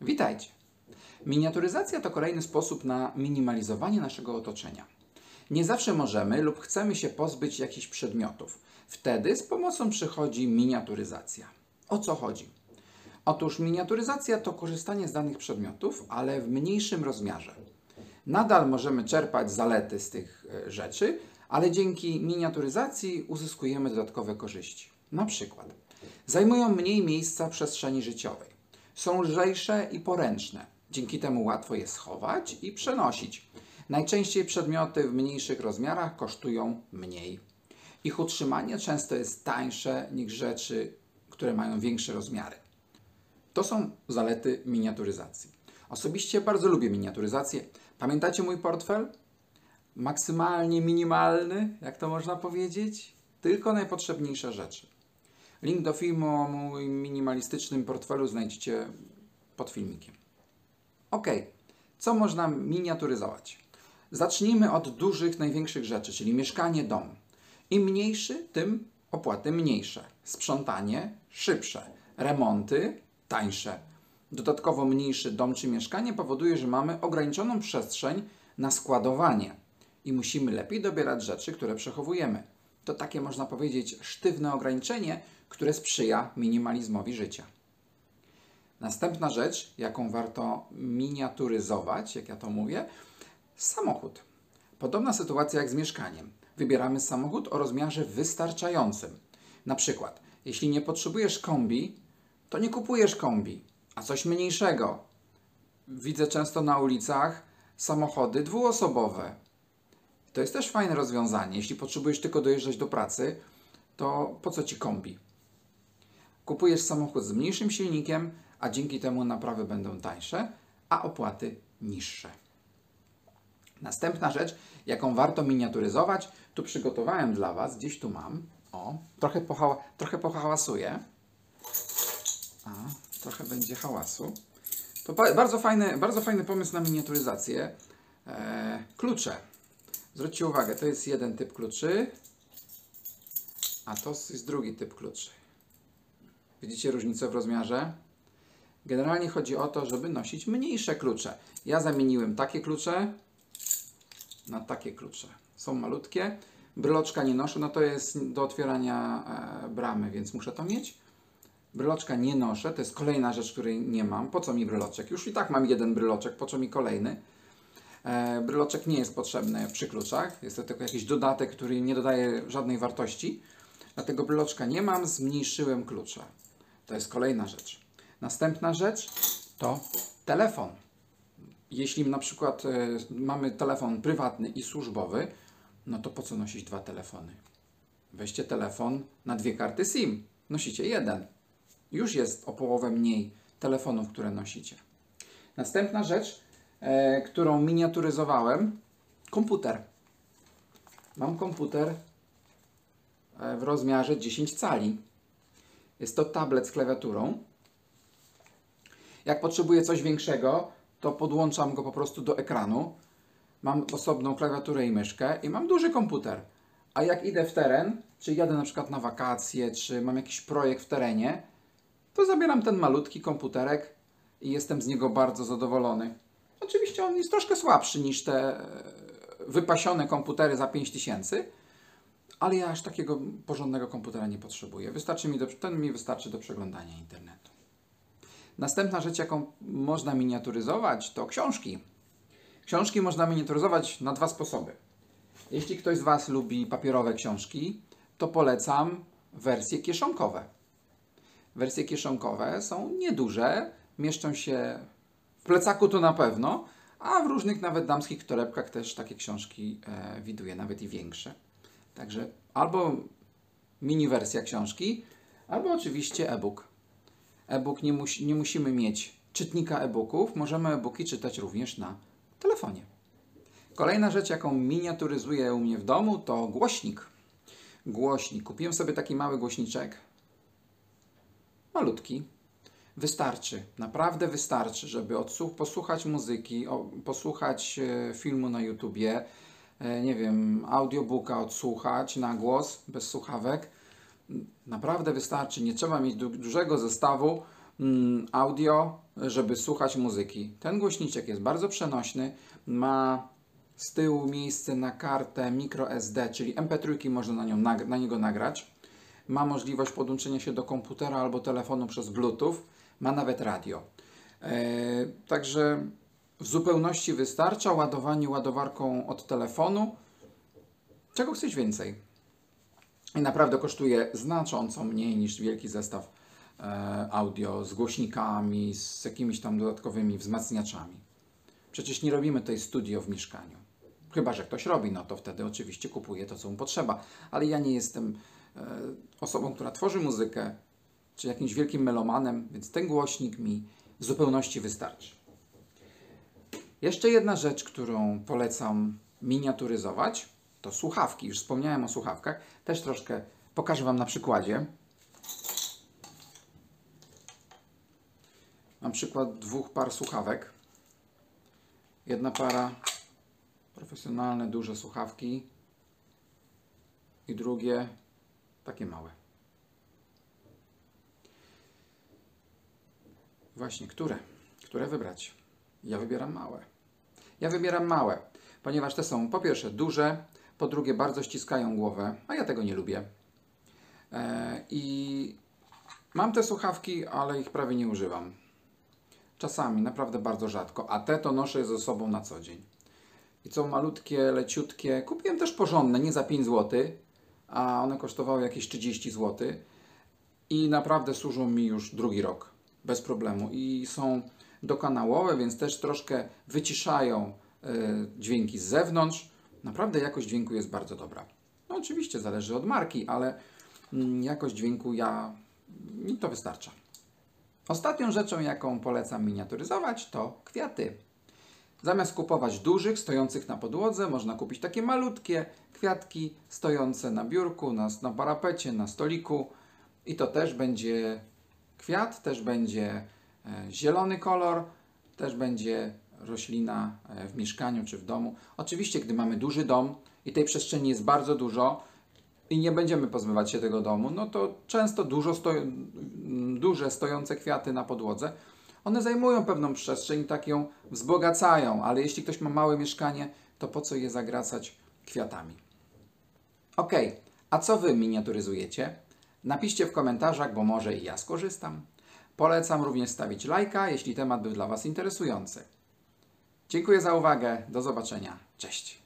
Witajcie. Miniaturyzacja to kolejny sposób na minimalizowanie naszego otoczenia. Nie zawsze możemy lub chcemy się pozbyć jakichś przedmiotów. Wtedy z pomocą przychodzi miniaturyzacja. O co chodzi? Otóż miniaturyzacja to korzystanie z danych przedmiotów, ale w mniejszym rozmiarze. Nadal możemy czerpać zalety z tych e, rzeczy, ale dzięki miniaturyzacji uzyskujemy dodatkowe korzyści. Na przykład zajmują mniej miejsca w przestrzeni życiowej, są lżejsze i poręczne. Dzięki temu łatwo je schować i przenosić. Najczęściej przedmioty w mniejszych rozmiarach kosztują mniej. Ich utrzymanie często jest tańsze niż rzeczy, które mają większe rozmiary. To są zalety miniaturyzacji. Osobiście bardzo lubię miniaturyzację. Pamiętacie mój portfel? Maksymalnie minimalny, jak to można powiedzieć? Tylko najpotrzebniejsze rzeczy. Link do filmu o moim minimalistycznym portfelu znajdziecie pod filmikiem. Ok, co można miniaturyzować? Zacznijmy od dużych, największych rzeczy, czyli mieszkanie, dom. Im mniejszy, tym opłaty mniejsze. Sprzątanie szybsze. Remonty tańsze. Dodatkowo mniejszy dom czy mieszkanie powoduje, że mamy ograniczoną przestrzeń na składowanie i musimy lepiej dobierać rzeczy, które przechowujemy. To takie można powiedzieć sztywne ograniczenie, które sprzyja minimalizmowi życia. Następna rzecz, jaką warto miniaturyzować, jak ja to mówię, samochód. Podobna sytuacja jak z mieszkaniem. Wybieramy samochód o rozmiarze wystarczającym. Na przykład, jeśli nie potrzebujesz kombi, to nie kupujesz kombi, a coś mniejszego. Widzę często na ulicach samochody dwuosobowe. To jest też fajne rozwiązanie. Jeśli potrzebujesz tylko dojeżdżać do pracy, to po co ci kombi? Kupujesz samochód z mniejszym silnikiem, a dzięki temu naprawy będą tańsze, a opłaty niższe. Następna rzecz, jaką warto miniaturyzować, tu przygotowałem dla Was, gdzieś tu mam. O, trochę, pohała, trochę pohałasuję. A, trochę będzie hałasu. To bardzo fajny, bardzo fajny pomysł na miniaturyzację. E, klucze. Zwróćcie uwagę, to jest jeden typ kluczy, a to jest drugi typ kluczy. Widzicie różnicę w rozmiarze? Generalnie chodzi o to, żeby nosić mniejsze klucze. Ja zamieniłem takie klucze na takie klucze. Są malutkie. Bryloczka nie noszę, no to jest do otwierania e, bramy, więc muszę to mieć. Bryloczka nie noszę, to jest kolejna rzecz, której nie mam. Po co mi bryloczek? Już i tak mam jeden bryloczek, po co mi kolejny? E, bryloczek nie jest potrzebny przy kluczach, jest to tylko jakiś dodatek, który nie dodaje żadnej wartości. Dlatego bryloczka nie mam, zmniejszyłem klucze. To jest kolejna rzecz. Następna rzecz to telefon. Jeśli na przykład e, mamy telefon prywatny i służbowy, no to po co nosić dwa telefony? Weźcie telefon na dwie karty SIM. Nosicie jeden. Już jest o połowę mniej telefonów, które nosicie. Następna rzecz, e, którą miniaturyzowałem, komputer. Mam komputer e, w rozmiarze 10 cali. Jest to tablet z klawiaturą. Jak potrzebuję coś większego, to podłączam go po prostu do ekranu. Mam osobną klawiaturę i myszkę i mam duży komputer. A jak idę w teren, czy jadę na przykład na wakacje, czy mam jakiś projekt w terenie, to zabieram ten malutki komputerek i jestem z niego bardzo zadowolony. Oczywiście on jest troszkę słabszy niż te e, wypasione komputery za 5000, ale ja aż takiego porządnego komputera nie potrzebuję. Wystarczy mi do, ten mi wystarczy do przeglądania internetu. Następna rzecz, jaką można miniaturyzować, to książki. Książki można miniaturyzować na dwa sposoby. Jeśli ktoś z Was lubi papierowe książki, to polecam wersje kieszonkowe. Wersje kieszonkowe są nieduże, mieszczą się w plecaku to na pewno, a w różnych nawet damskich torebkach też takie książki e, widuję, nawet i większe. Także albo mini wersja książki, albo oczywiście e-book. E-book nie, musi, nie musimy mieć czytnika e-booków, możemy e-booki czytać również na telefonie. Kolejna rzecz, jaką miniaturyzuję u mnie w domu, to głośnik. Głośnik. Kupiłem sobie taki mały głośniczek. Malutki. Wystarczy, naprawdę wystarczy, żeby odsłuch, posłuchać muzyki, o, posłuchać e, filmu na YouTubie, e, nie wiem, audiobooka odsłuchać na głos, bez słuchawek. Naprawdę wystarczy, nie trzeba mieć du dużego zestawu, mm, audio, żeby słuchać muzyki. Ten głośniczek jest bardzo przenośny, ma z tyłu miejsce na kartę microSD, czyli MP3 można na, nią na niego nagrać. Ma możliwość podłączenia się do komputera albo telefonu przez Bluetooth. Ma nawet radio. E, także w zupełności wystarcza ładowanie ładowarką od telefonu. Czego chcesz więcej? I naprawdę kosztuje znacząco mniej niż wielki zestaw e, audio z głośnikami, z jakimiś tam dodatkowymi wzmacniaczami. Przecież nie robimy tutaj studio w mieszkaniu. Chyba, że ktoś robi, no to wtedy oczywiście kupuje to, co mu potrzeba. Ale ja nie jestem osobą, która tworzy muzykę, czy jakimś wielkim melomanem, więc ten głośnik mi w zupełności wystarczy. Jeszcze jedna rzecz, którą polecam miniaturyzować, to słuchawki. Już wspomniałem o słuchawkach. Też troszkę pokażę Wam na przykładzie. Mam przykład dwóch par słuchawek. Jedna para profesjonalne, duże słuchawki i drugie takie małe. Właśnie, które? Które wybrać? Ja wybieram małe. Ja wybieram małe, ponieważ te są po pierwsze duże, po drugie bardzo ściskają głowę, a ja tego nie lubię. E, I mam te słuchawki, ale ich prawie nie używam. Czasami, naprawdę bardzo rzadko, a te to noszę ze sobą na co dzień. I są malutkie, leciutkie. Kupiłem też porządne, nie za 5 zł, a one kosztowały jakieś 30 zł. I naprawdę służą mi już drugi rok, bez problemu. I są dokanałowe, więc też troszkę wyciszają y, dźwięki z zewnątrz. Naprawdę jakość dźwięku jest bardzo dobra. No oczywiście zależy od marki, ale mm, jakość dźwięku ja mi to wystarcza. Ostatnią rzeczą, jaką polecam miniaturyzować, to kwiaty. Zamiast kupować dużych, stojących na podłodze, można kupić takie malutkie kwiatki stojące na biurku, na, na parapecie, na stoliku. I to też będzie kwiat, też będzie e, zielony kolor, też będzie roślina e, w mieszkaniu czy w domu. Oczywiście, gdy mamy duży dom i tej przestrzeni jest bardzo dużo i nie będziemy pozbywać się tego domu, no to często dużo duże stojące kwiaty na podłodze one zajmują pewną przestrzeń tak ją wzbogacają, ale jeśli ktoś ma małe mieszkanie, to po co je zagracać kwiatami? Ok, a co Wy miniaturyzujecie? Napiszcie w komentarzach, bo może i ja skorzystam. Polecam również stawić lajka, jeśli temat był dla Was interesujący. Dziękuję za uwagę, do zobaczenia, cześć.